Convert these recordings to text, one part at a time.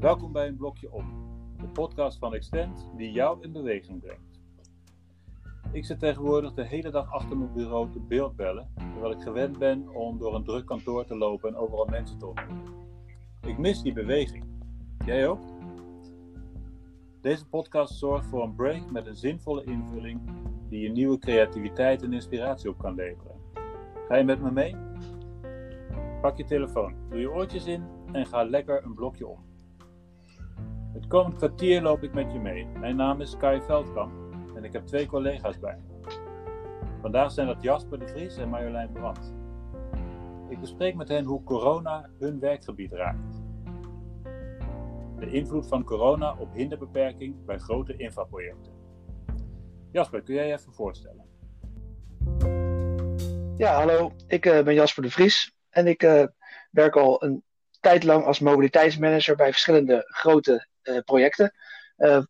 Welkom bij een blokje om, de podcast van Extend die jou in beweging brengt. Ik zit tegenwoordig de hele dag achter mijn bureau te beeldbellen, terwijl ik gewend ben om door een druk kantoor te lopen en overal mensen te ontmoeten. Ik mis die beweging. Jij ook? Deze podcast zorgt voor een break met een zinvolle invulling die je nieuwe creativiteit en inspiratie op kan leveren. Ga je met me mee? Pak je telefoon, doe je oortjes in en ga lekker een blokje om. Het komend kwartier loop ik met je mee. Mijn naam is Kai Veldkamp en ik heb twee collega's bij me. Vandaag zijn dat Jasper de Vries en Marjolein Brandt. Ik bespreek met hen hoe corona hun werkgebied raakt. De invloed van corona op hinderbeperking bij grote infraprojecten. Jasper, kun jij je even voorstellen? Ja, hallo. Ik uh, ben Jasper de Vries en ik uh, werk al een tijd lang als mobiliteitsmanager bij verschillende grote projecten.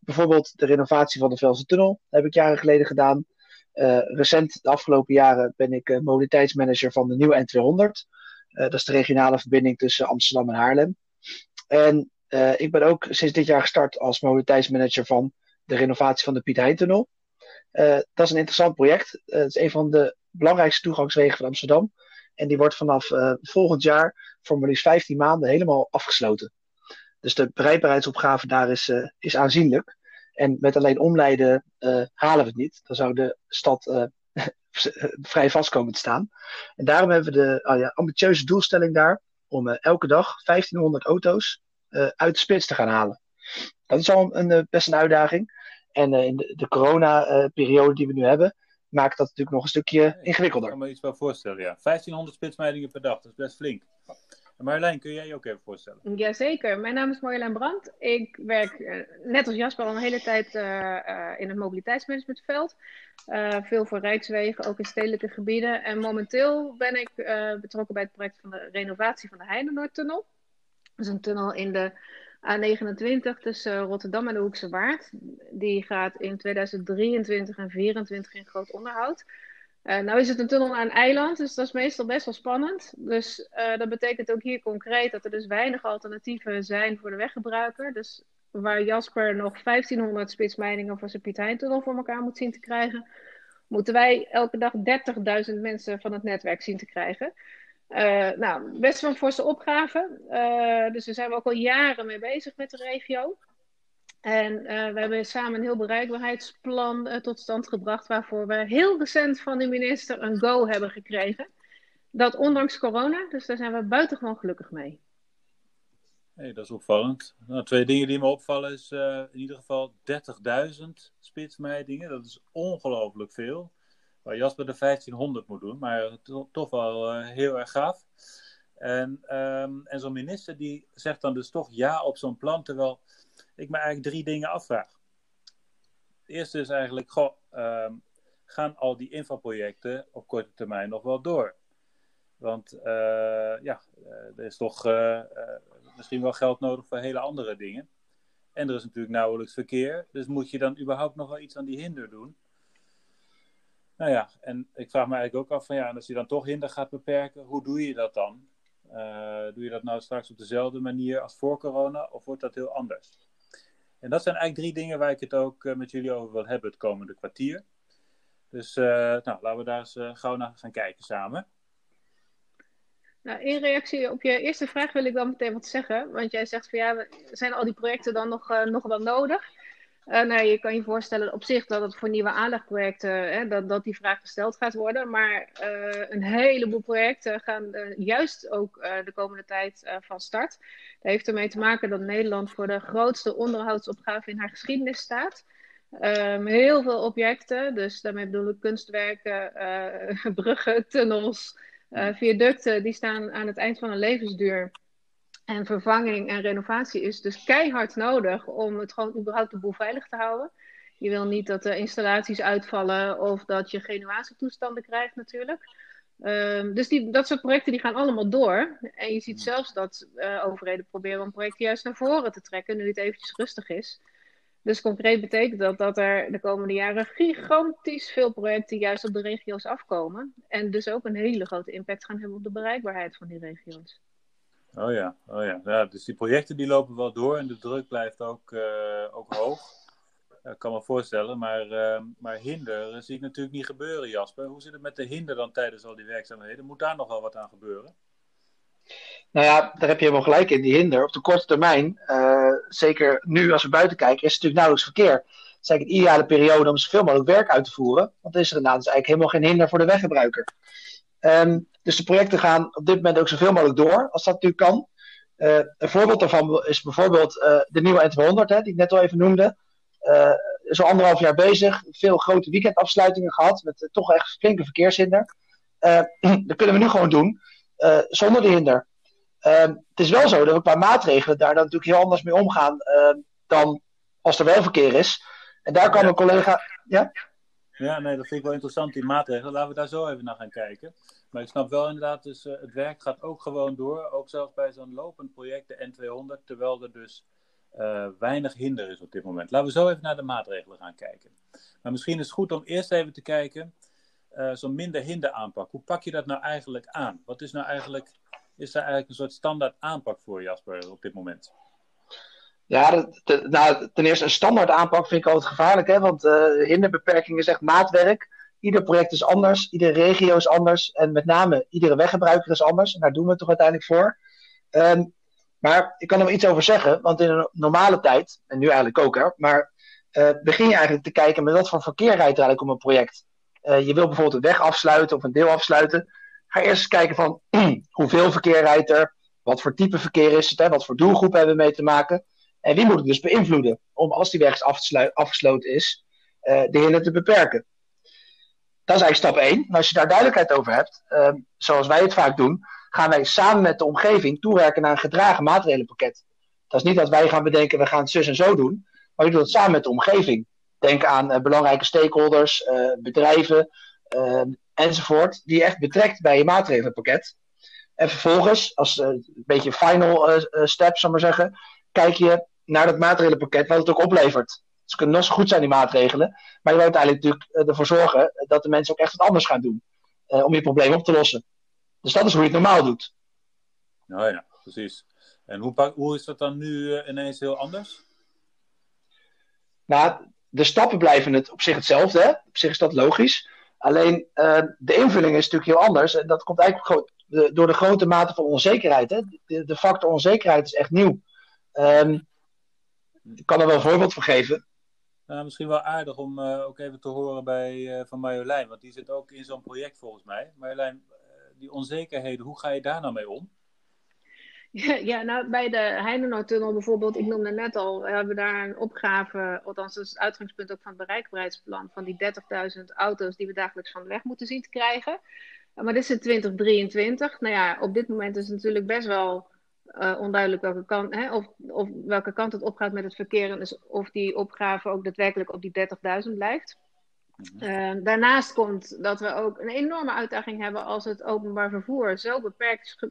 bijvoorbeeld de renovatie van de Velse Tunnel heb ik jaren geleden gedaan. recent, de afgelopen jaren, ben ik mobiliteitsmanager van de nieuwe N200. dat is de regionale verbinding tussen Amsterdam en Haarlem. En ik ben ook sinds dit jaar gestart als mobiliteitsmanager van de renovatie van de Piet Hein Tunnel. dat is een interessant project. het is een van de belangrijkste toegangswegen van Amsterdam. En die wordt vanaf volgend jaar voor maar liefst 15 maanden helemaal afgesloten. Dus de bereikbaarheidsopgave daar is, uh, is aanzienlijk. En met alleen omleiden uh, halen we het niet. Dan zou de stad vrij vast komen te staan. En daarom hebben we de oh ja, ambitieuze doelstelling daar om elke dag 1500 auto's uit de spits te gaan halen. Dat is al een, best een uitdaging. En in de, de corona-periode die we nu hebben, maakt dat natuurlijk nog een stukje ingewikkelder. Ik kan me iets wel voorstellen, ja. 1500 spitsmeidingen per dag, dat is best flink. Marjolein, kun jij je ook even voorstellen? Jazeker, mijn naam is Marjolein Brandt. Ik werk uh, net als Jasper al een hele tijd uh, uh, in het mobiliteitsmanagementveld. veel voor rijkswegen, ook in stedelijke gebieden. En momenteel ben ik betrokken bij het project van de renovatie van de Heidenoordtunnel. Dat is een tunnel in de A29 tussen Rotterdam en de Hoekse Waard. Die gaat in 2023 en 2024 in groot onderhoud. Uh, nou is het een tunnel aan een eiland, dus dat is meestal best wel spannend. Dus uh, dat betekent ook hier concreet dat er dus weinig alternatieven zijn voor de weggebruiker. Dus waar Jasper nog 1500 spitsmijningen voor zijn Piet Hein-tunnel voor elkaar moet zien te krijgen, moeten wij elke dag 30.000 mensen van het netwerk zien te krijgen. Uh, nou, best wel een forse opgave. Dus daar zijn we ook al jaren mee bezig met de regio. En uh, we hebben samen een heel bereikbaarheidsplan tot stand gebracht, waarvoor we heel recent van de minister een go hebben gekregen. Dat ondanks corona, dus daar zijn we buitengewoon gelukkig mee. Hey, dat is opvallend. Nou, twee dingen die me opvallen is in ieder geval 30.000 spitsmeidingen. Dat is ongelooflijk veel waar Jasper de 1500 moet doen, maar toch wel heel erg gaaf. En, um, en zo'n minister die zegt dan dus toch ja op zo'n plan, terwijl ik me eigenlijk drie dingen afvraag. Het eerste is eigenlijk, um, gaan al die infraprojecten op korte termijn nog wel door? Want uh, ja, uh, er is toch misschien wel geld nodig voor hele andere dingen. En er is natuurlijk nauwelijks verkeer. Dus moet je dan überhaupt nog wel iets aan die hinder doen? Nou ja, en ik vraag me eigenlijk ook af van ja, als je dan toch hinder gaat beperken, hoe doe je dat dan? Doe je dat nou straks op dezelfde manier als voor corona of wordt dat heel anders? En dat zijn eigenlijk drie dingen waar ik het ook uh, met jullie over wil hebben het komende kwartier. Dus uh, nou, laten we daar eens gauw naar gaan kijken samen. Nou, in reactie op je eerste vraag wil ik dan meteen wat zeggen. Want jij zegt van ja, zijn al die projecten dan nog, nog wel nodig? Uh, nou, je kan je voorstellen op zich dat het voor nieuwe aanlegprojecten, hè, dat, dat die vraag gesteld gaat worden. Maar uh, een heleboel projecten gaan uh, juist ook de komende tijd van start. Dat heeft ermee te maken dat Nederland voor de grootste onderhoudsopgave in haar geschiedenis staat. Um, heel veel objecten, dus daarmee bedoel ik kunstwerken, bruggen, tunnels, viaducten, die staan aan het eind van een levensduur. En vervanging en renovatie is dus keihard nodig om het gewoon überhaupt de boel veilig te houden. Je wil niet dat de installaties uitvallen of dat je genuatietoestanden krijgt natuurlijk. Um, dus die, dat soort projecten die gaan allemaal door. En je ziet zelfs dat uh, overheden proberen om projecten juist naar voren te trekken nu het eventjes rustig is. Dus concreet betekent dat dat er de komende jaren gigantisch veel projecten juist op de regio's afkomen. En dus ook een hele grote impact gaan hebben op de bereikbaarheid van die regio's. Oh ja, oh ja. ja. Dus die projecten die lopen wel door en de druk blijft ook, ook hoog. Ik kan me voorstellen, maar, maar hinder zie ik natuurlijk niet gebeuren, Jasper. Hoe zit het met de hinder dan tijdens al die werkzaamheden? Moet daar nog wel wat aan gebeuren? Nou ja, daar heb je helemaal gelijk in, die hinder. Op de korte termijn, uh, zeker nu als we buiten kijken, is het natuurlijk nauwelijks verkeer. Het is eigenlijk een ideale periode om zoveel mogelijk werk uit te voeren. Want is er inderdaad dus eigenlijk helemaal geen hinder voor de weggebruiker. Um, dus de projecten gaan op dit moment ook zoveel mogelijk door, als dat natuurlijk kan. Uh, een voorbeeld daarvan is bijvoorbeeld uh, de nieuwe N200, hè, die ik net al even noemde. Uh, is al anderhalf jaar bezig, veel grote weekendafsluitingen gehad, met toch echt flinke verkeershinder. dat kunnen we nu gewoon doen, zonder de hinder. Ehm, het is wel zo dat we qua maatregelen daar dan natuurlijk heel anders mee omgaan ehm, dan als er wel verkeer is. En daar kan een collega. Ja? Ja, nee, dat vind ik wel interessant, die maatregelen. Laten we daar zo even naar gaan kijken. Maar ik snap wel inderdaad, dus uh, het werk gaat ook gewoon door. Ook zelfs bij zo'n lopend project, de N200, terwijl er dus uh, weinig hinder is op dit moment. Laten we zo even naar de maatregelen gaan kijken. Maar misschien is het goed om eerst even te kijken, uh, zo'n minder hinder aanpak. Hoe pak je dat nou eigenlijk aan? Wat is nou eigenlijk is er eigenlijk een soort standaard aanpak voor, Jasper, op dit moment? Ja, nou, ten eerste een standaard aanpak vind ik altijd gevaarlijk, hè? want uh, hinderbeperking is echt maatwerk. Ieder project is anders, iedere regio is anders en met name iedere weggebruiker is anders. En daar doen we het toch uiteindelijk voor. Um, maar ik kan er iets over zeggen, want in een normale tijd, en nu eigenlijk ook, hè, maar uh, begin je eigenlijk te kijken met wat voor verkeer rijdt er eigenlijk om een project. Uh, je wil bijvoorbeeld een weg afsluiten of een deel afsluiten. Ga eerst eens kijken van hoeveel verkeer rijdt er, wat voor type verkeer is het, hè, wat voor doelgroep hebben we mee te maken. En wie moet het dus beïnvloeden om als die weg afgesloten is, uh, de hinder te beperken. Dat is eigenlijk stap 1. En als je daar duidelijkheid over hebt, uh, zoals wij het vaak doen, gaan wij samen met de omgeving toewerken naar een gedragen maatregelenpakket. Dat is niet dat wij gaan bedenken, we gaan het zus en zo doen, maar je doet het samen met de omgeving. Denk aan uh, belangrijke stakeholders, uh, bedrijven, enzovoort, die je echt betrekt bij je maatregelenpakket. En vervolgens, als uh, een beetje final step, zal maar zeggen, kijk je naar dat maatregelenpakket, wat het ook oplevert. Ze kunnen nog zo goed zijn, die maatregelen, maar je wilt uiteindelijk natuurlijk ervoor zorgen dat de mensen ook echt wat anders gaan doen om je probleem op te lossen. Dus dat is hoe je het normaal doet. Nou ja, precies. En hoe, hoe is dat dan nu ineens heel anders? Nou, de stappen blijven het op zich hetzelfde. Hè? Op zich is dat logisch. Alleen uh, de invulling is natuurlijk heel anders. En dat komt eigenlijk de, door de grote mate van onzekerheid. Hè? De, de factor onzekerheid is echt nieuw. Um, ik kan er wel een voorbeeld voor geven. Nou, misschien wel aardig om uh, ook even te horen bij, uh, van Marjolein. Want die zit ook in zo'n project volgens mij. Marjolein, die onzekerheden, hoe ga je daar nou mee om? Ja, nou bij de Heinenoordtunnel bijvoorbeeld, ik noemde net al, we hebben daar een opgave, althans dat is het uitgangspunt ook van het bereikbaarheidsplan, van die 30.000 auto's die we dagelijks van de weg moeten zien te krijgen. Maar dit is in 2023. Nou ja, op dit moment is het natuurlijk best wel uh, onduidelijk welke kant, hè, of, of welke kant het opgaat met het verkeer en dus of die opgave ook daadwerkelijk op die 30.000 blijft. Uh, daarnaast komt dat we ook een enorme uitdaging hebben als het openbaar vervoer zo beperkt uh,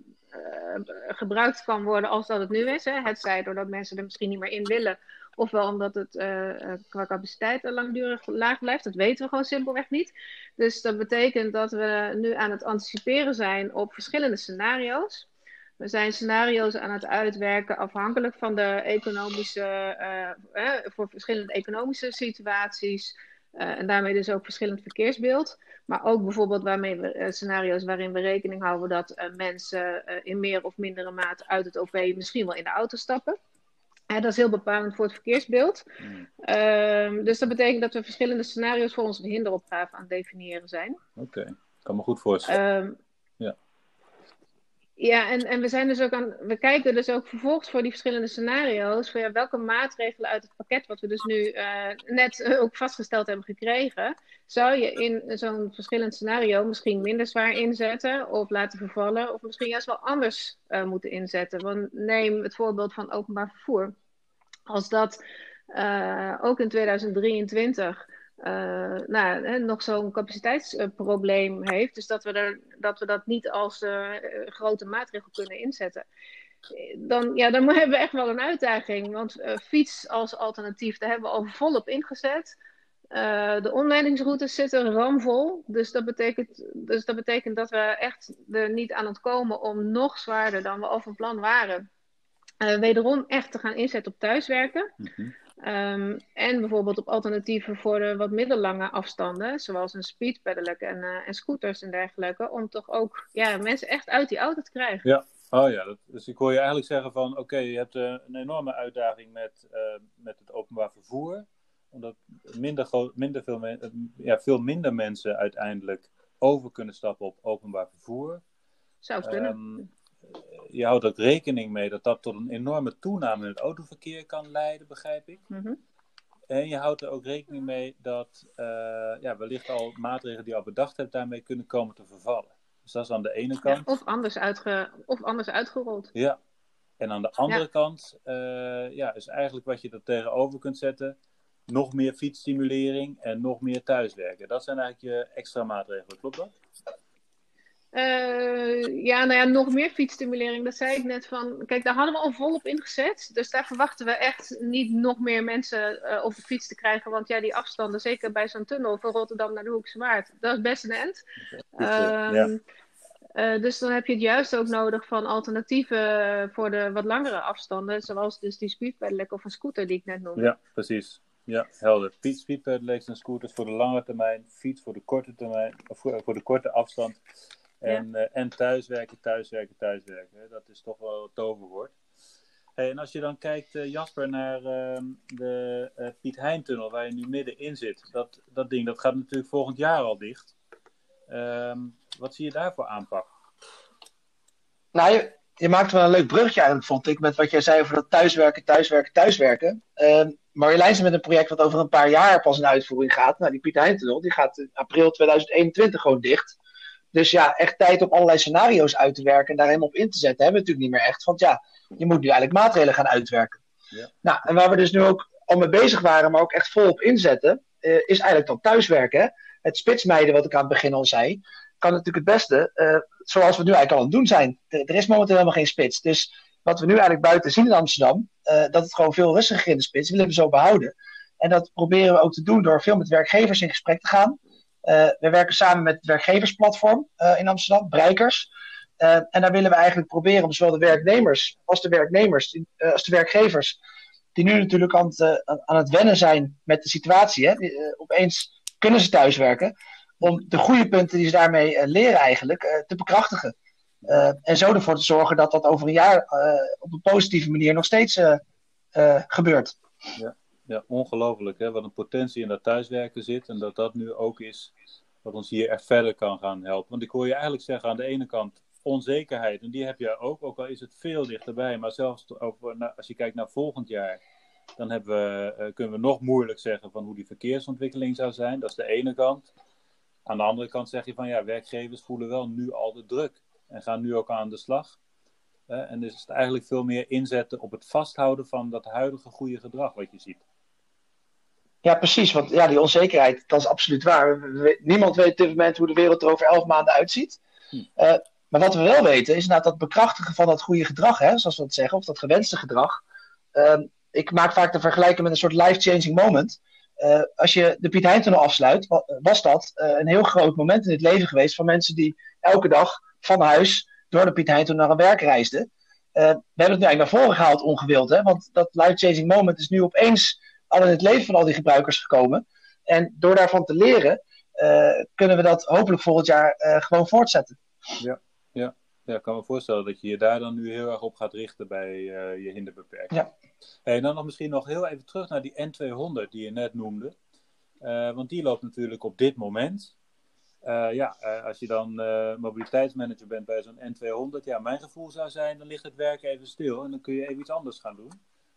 gebruikt kan worden als dat het nu is. Hè. Het zij doordat mensen er misschien niet meer in willen, ofwel omdat het uh, qua capaciteit langdurig laag blijft. Dat weten we gewoon simpelweg niet. Dus dat betekent dat we nu aan het anticiperen zijn op verschillende scenario's. We zijn scenario's aan het uitwerken afhankelijk van de economische, uh, voor verschillende economische situaties. Uh, en daarmee dus ook verschillend verkeersbeeld. Maar ook bijvoorbeeld waarmee we, uh, scenario's waarin we rekening houden dat mensen in meer of mindere mate uit het OP misschien wel in de auto stappen. dat is heel bepalend voor het verkeersbeeld. Mm. Ehm, dus dat betekent dat we verschillende scenario's voor onze hinderopgave aan het definiëren zijn. Oké, okay. kan me goed voorstellen. Ja, en, en we zijn dus ook aan, we kijken dus ook vervolgens voor die verschillende scenario's, voor ja, welke maatregelen uit het pakket, wat we dus nu uh, net uh, ook vastgesteld hebben gekregen, zou je in zo'n verschillend scenario misschien minder zwaar inzetten of laten vervallen, of misschien juist wel anders uh, moeten inzetten. Want neem het voorbeeld van openbaar vervoer. Als dat ook in 2023 uh, nou, hè, nog zo'n capaciteitsprobleem heeft. Dus dat we, er, dat, we dat niet als uh, grote maatregel kunnen inzetten. Dan, ja, dan hebben we echt wel een uitdaging. Want fiets als alternatief, daar hebben we al volop ingezet. De omleidingsroutes zitten ramvol. Dus dat, betekent, dus dat betekent dat we echt er niet aan het komen om nog zwaarder dan we al van plan waren. Wederom echt te gaan inzetten op thuiswerken. Mm Um, en bijvoorbeeld op alternatieven voor de wat middellange afstanden, zoals een speedpedelec en, uh, en scooters en dergelijke, om toch ook ja, mensen echt uit die auto te krijgen. Ja, oh ja, dat, dus ik hoor je eigenlijk zeggen van oké, je hebt uh, een enorme uitdaging met, uh, met het openbaar vervoer, omdat minder, minder veel, ja, veel minder mensen uiteindelijk over kunnen stappen op openbaar vervoer. Zou kunnen. Um, je houdt ook rekening mee dat dat tot een enorme toename in het autoverkeer kan leiden, begrijp ik. Mm -hmm. En je houdt er ook rekening mee dat uh, ja, wellicht al maatregelen die je al bedacht hebt, daarmee kunnen komen te vervallen. Dus dat is aan de ene kant. Ja, of, anders uitge, of anders uitgerold. Ja. En aan de andere ja. kant uh, ja, is eigenlijk wat je er tegenover kunt zetten, nog meer fietsstimulering en nog meer thuiswerken. Dat zijn eigenlijk je extra maatregelen, klopt dat? Uh, ja, nou ja, nog meer fietsstimulering. Dat zei ik net van. Kijk, daar hadden we al volop ingezet. Dus daar verwachten we echt niet nog meer mensen uh, op de fiets te krijgen. Want ja, die afstanden, zeker bij zo'n tunnel van Rotterdam naar de Hoekse Waard, dat is best een end. Um, ja. uh, dus dan heb je het juist ook nodig van alternatieven voor de wat langere afstanden. Zoals dus die speedpedelec of een scooter die ik net noemde. Ja, precies. Ja, helder. Fiets, speedpedelecs en scooters voor de lange termijn. Fiets voor de korte termijn. Of voor, voor de korte afstand. En, ja. uh, en thuiswerken, thuiswerken, thuiswerken. Hè? Dat is toch wel het toverwoord. Hey, en als je dan kijkt, uh, Jasper, naar uh, de uh, Piet Heintunnel, waar je nu middenin zit. Dat, dat ding dat gaat natuurlijk volgend jaar al dicht. Ehm, wat zie je daarvoor aanpak? Nou, je, je maakt wel een leuk brugje eigenlijk, vond ik, met wat jij zei over dat thuiswerken, thuiswerken, thuiswerken. Uh, Marjolein is met een project wat over een paar jaar pas in uitvoering gaat. Nou, die Piet Heintunnel, die gaat in april 2021 gewoon dicht. Dus ja, echt tijd om allerlei scenario's uit te werken en daar helemaal op in te zetten, hebben we natuurlijk niet meer echt. Want ja, je moet nu eigenlijk maatregelen gaan uitwerken. Ja. Nou, en waar we dus nu ook al mee bezig waren, maar ook echt volop inzetten, uh, is eigenlijk dan thuiswerken. Hè? Het spitsmijden, wat ik aan het begin al zei, kan natuurlijk het beste, uh, zoals we nu eigenlijk al aan het doen zijn. Er, er, is momenteel helemaal geen spits. Dus wat we nu eigenlijk buiten zien in Amsterdam, uh, dat het gewoon veel rustiger in de spits, willen we zo behouden. En dat proberen we ook te doen door veel met werkgevers in gesprek te gaan. Uh, we werken samen met het werkgeversplatform uh, in Amsterdam, Breikers. Uh, en daar willen we eigenlijk proberen om zowel de werknemers als de werknemers, als de werkgevers, die nu natuurlijk aan het, aan het wennen zijn met de situatie. Hè, die, opeens kunnen ze thuiswerken. Om de goede punten die ze daarmee leren eigenlijk te bekrachtigen. en zo ervoor te zorgen dat dat over een jaar op een positieve manier nog steeds gebeurt. Ja ja, ongelooflijk hè, wat een potentie in dat thuiswerken zit. En dat dat nu ook is wat ons hier echt verder kan gaan helpen. Want ik hoor je eigenlijk zeggen aan de ene kant onzekerheid. En die heb je ook, ook al is het veel dichterbij. Maar zelfs over, als je kijkt naar volgend jaar, dan hebben we, uh, kunnen we nog moeilijk zeggen van hoe die verkeersontwikkeling zou zijn. Dat is de ene kant. Aan de andere kant zeg je van ja, werkgevers voelen wel nu al de druk. En gaan nu ook aan de slag. En dus is het eigenlijk veel meer inzetten op het vasthouden van dat huidige goede gedrag wat je ziet. Ja, precies. Want ja, die onzekerheid, dat is absoluut waar. Niemand weet op dit moment hoe de wereld er over elf maanden uitziet. Hm. Uh, maar wat we wel weten, is dat bekrachtigen van dat goede gedrag, hè, zoals we dat zeggen, of dat gewenste gedrag. Uh, ik maak vaak de vergelijking met een soort life-changing moment. Uh, als je de Piet Heintunnel afsluit, was dat een heel groot moment in het leven geweest van mensen die elke dag van huis door de Piet Heintunnel naar hun werk reisden. we hebben het nu eigenlijk naar voren gehaald ongewild, hè, want dat life-changing moment is nu opeens al in het leven van al die gebruikers gekomen. En door daarvan te leren, uh, kunnen we dat hopelijk volgend jaar uh, gewoon voortzetten. Ja, ja. ja, ik kan me voorstellen dat je je daar dan nu heel erg op gaat richten bij uh, je hinderbeperking. Ja. Hey, en dan nog misschien nog heel even terug naar die N200 die je net noemde. want die loopt natuurlijk op dit moment. ja, als je dan mobiliteitsmanager bent bij zo'n N200, ja, mijn gevoel zou zijn, dan ligt het werk even stil en dan kun je even iets anders gaan doen.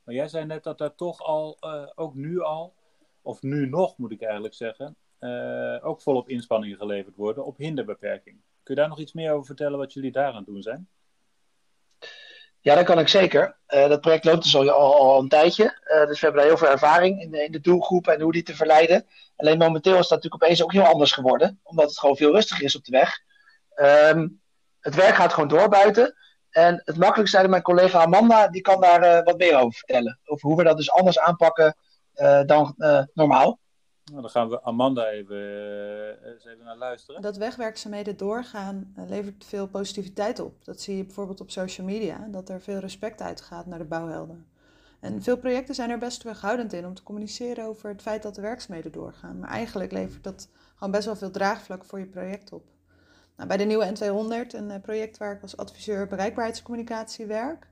Maar jij zei net dat er toch al, uh, ook nu al, of nu nog moet ik eigenlijk zeggen, uh, ook volop inspanningen geleverd worden op hinderbeperking. Kun je daar nog iets meer over vertellen wat jullie daar aan doen zijn? Ja, dat kan ik zeker. Uh, dat project loopt dus al, een tijdje. dus we hebben daar heel veel ervaring in de, in de doelgroep en hoe die te verleiden. Alleen momenteel is dat natuurlijk opeens ook heel anders geworden, omdat het gewoon veel rustiger is op de weg. Um, het werk gaat gewoon door buiten. En het makkelijkste zei mijn collega Amanda, die kan daar uh, wat meer over vertellen. Over hoe we dat dus anders aanpakken uh, dan uh, normaal. Nou, dan gaan we Amanda even, uh, eens even naar luisteren. Dat wegwerkzaamheden doorgaan uh, levert veel positiviteit op. Dat zie je bijvoorbeeld op social media, dat er veel respect uitgaat naar de bouwhelden. En veel projecten zijn er best terughoudend in om te communiceren over het feit dat de werkzaamheden doorgaan. Maar eigenlijk levert dat gewoon best wel veel draagvlak voor je project op. Nou, bij de nieuwe N200, een eh, project waar ik als adviseur bereikbaarheidscommunicatie werk,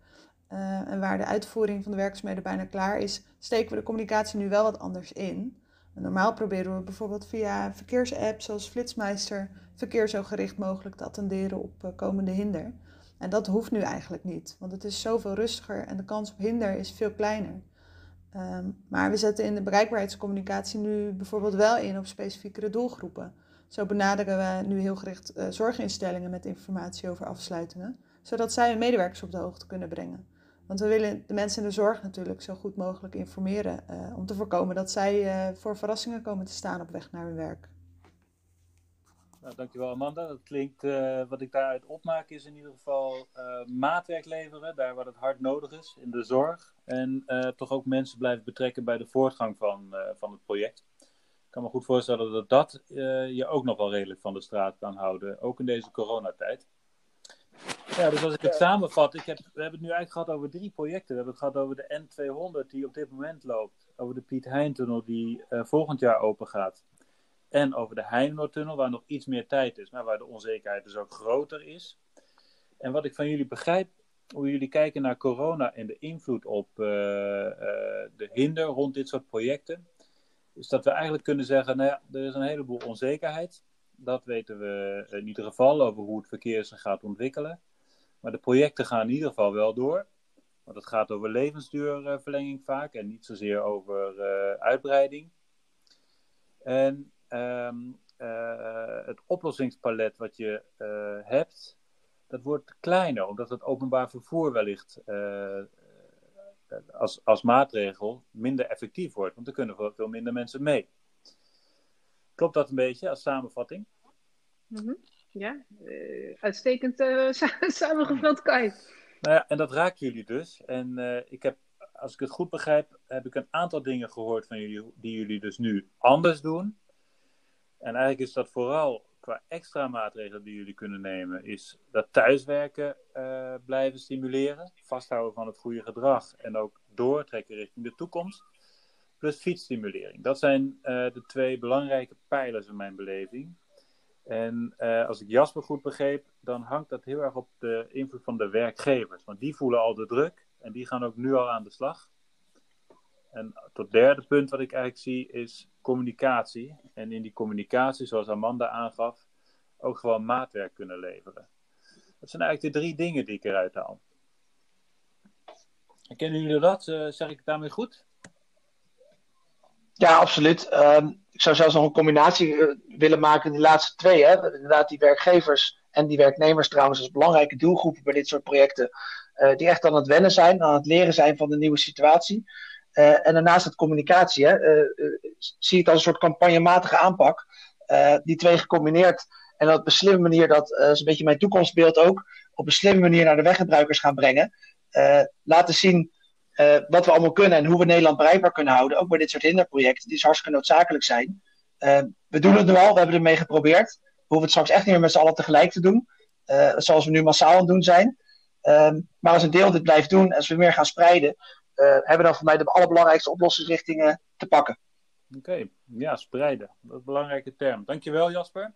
uh, en waar de uitvoering van de werkzaamheden bijna klaar is, steken we de communicatie nu wel wat anders in. Normaal proberen we bijvoorbeeld via verkeersapps zoals Flitsmeister verkeer zo gericht mogelijk te attenderen op uh, komende hinder. En dat hoeft nu eigenlijk niet, want het is zoveel rustiger en de kans op hinder is veel kleiner. Um, maar we zetten in de bereikbaarheidscommunicatie nu bijvoorbeeld wel in op specifiekere doelgroepen. Zo benaderen we nu heel gericht uh, zorginstellingen met informatie over afsluitingen, zodat zij hun medewerkers op de hoogte kunnen brengen. Want we willen de mensen in de zorg natuurlijk zo goed mogelijk informeren uh, om te voorkomen dat zij uh, voor verrassingen komen te staan op weg naar hun werk. Nou, dankjewel Amanda. Dat klinkt, wat ik daaruit opmaak is in ieder geval maatwerk leveren, daar waar het hard nodig is, in de zorg. En toch ook mensen blijven betrekken bij de voortgang van, van het project. Ik kan me goed voorstellen dat dat je ook nog wel redelijk van de straat kan houden, ook in deze coronatijd. Ja, dus als ik het samenvat, ik heb, we hebben het nu eigenlijk gehad over drie projecten. We hebben het gehad over de N200 die op dit moment loopt, over de Piet Heintunnel die uh, volgend jaar open gaat. En over de Heinenoordtunnel, waar nog iets meer tijd is, maar waar de onzekerheid dus ook groter is. En wat ik van jullie begrijp, hoe jullie kijken naar corona en de invloed op uh, uh, de hinder rond dit soort projecten, is dat we eigenlijk kunnen zeggen, nou ja, er is een heleboel onzekerheid. Dat weten we in ieder geval over hoe het verkeer zich gaat ontwikkelen. Maar de projecten gaan in ieder geval wel door. Want het gaat over levensduurverlenging vaak en niet zozeer over uh, uitbreiding. En um, uh, het oplossingspalet wat je hebt, dat wordt kleiner, omdat het openbaar vervoer wellicht als, als maatregel minder effectief wordt. Want er kunnen veel minder mensen mee. Klopt dat een beetje als samenvatting? Mm -hmm. Ja, uh, uitstekend uh, samengevuld, Kai. Nou ja, en dat raken jullie dus. En uh, ik heb, als ik het goed begrijp, heb ik een aantal dingen gehoord van jullie die jullie dus nu anders doen. En eigenlijk is dat vooral qua extra maatregelen die jullie kunnen nemen, is dat thuiswerken blijven stimuleren, vasthouden van het goede gedrag en ook doortrekken richting de toekomst. Plus fietsstimulering. Dat zijn de twee belangrijke pijlers in mijn beleving. En uh, als ik Jasper goed begreep, dan hangt dat heel erg op de invloed van de werkgevers. Want die voelen al de druk en die gaan ook nu al aan de slag. En tot derde punt wat ik eigenlijk zie is communicatie. En in die communicatie, zoals Amanda aangaf, ook gewoon maatwerk kunnen leveren. Dat zijn eigenlijk de drie dingen die ik eruit haal. Kennen jullie dat? Uh, zeg ik daarmee goed? Ja, absoluut. Um, ik zou zelfs nog een combinatie uh, willen maken, die laatste twee. Hè? Inderdaad, die werkgevers en die werknemers trouwens als belangrijke doelgroepen bij dit soort projecten. Uh, die echt aan het wennen zijn, aan het leren zijn van de nieuwe situatie. Uh, en daarnaast het communicatie. Hè? zie het als een soort campagnematige aanpak. die twee gecombineerd. En dat op een slimme manier, dat is een beetje mijn toekomstbeeld ook. Op een slimme manier naar de weggebruikers gaan brengen. laten zien wat we allemaal kunnen en hoe we Nederland bereikbaar kunnen houden. Ook bij dit soort hinderprojecten, die hartstikke noodzakelijk zijn. We doen het nu al, we hebben ermee geprobeerd. We hoeven het straks echt niet meer met z'n allen tegelijk te doen. Zoals we nu massaal aan het doen zijn. maar als een deel dit blijft doen, als we meer gaan spreiden, hebben we dan voor mij de allerbelangrijkste oplossingsrichtingen te pakken. Oké, okay. ja, spreiden. Dat is een belangrijke term. Dankjewel Jasper.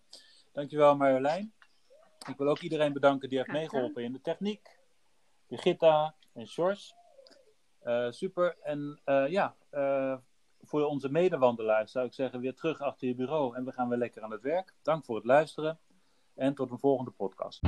Dankjewel Marjolein. Ik wil ook iedereen bedanken die heeft meegeholpen in de techniek. Brigitta en Sjors. Uh, super. En uh, ja, uh, voor onze medewandelaars zou ik zeggen weer terug achter je bureau en we gaan weer lekker aan het werk. Dank voor het luisteren en tot een volgende podcast.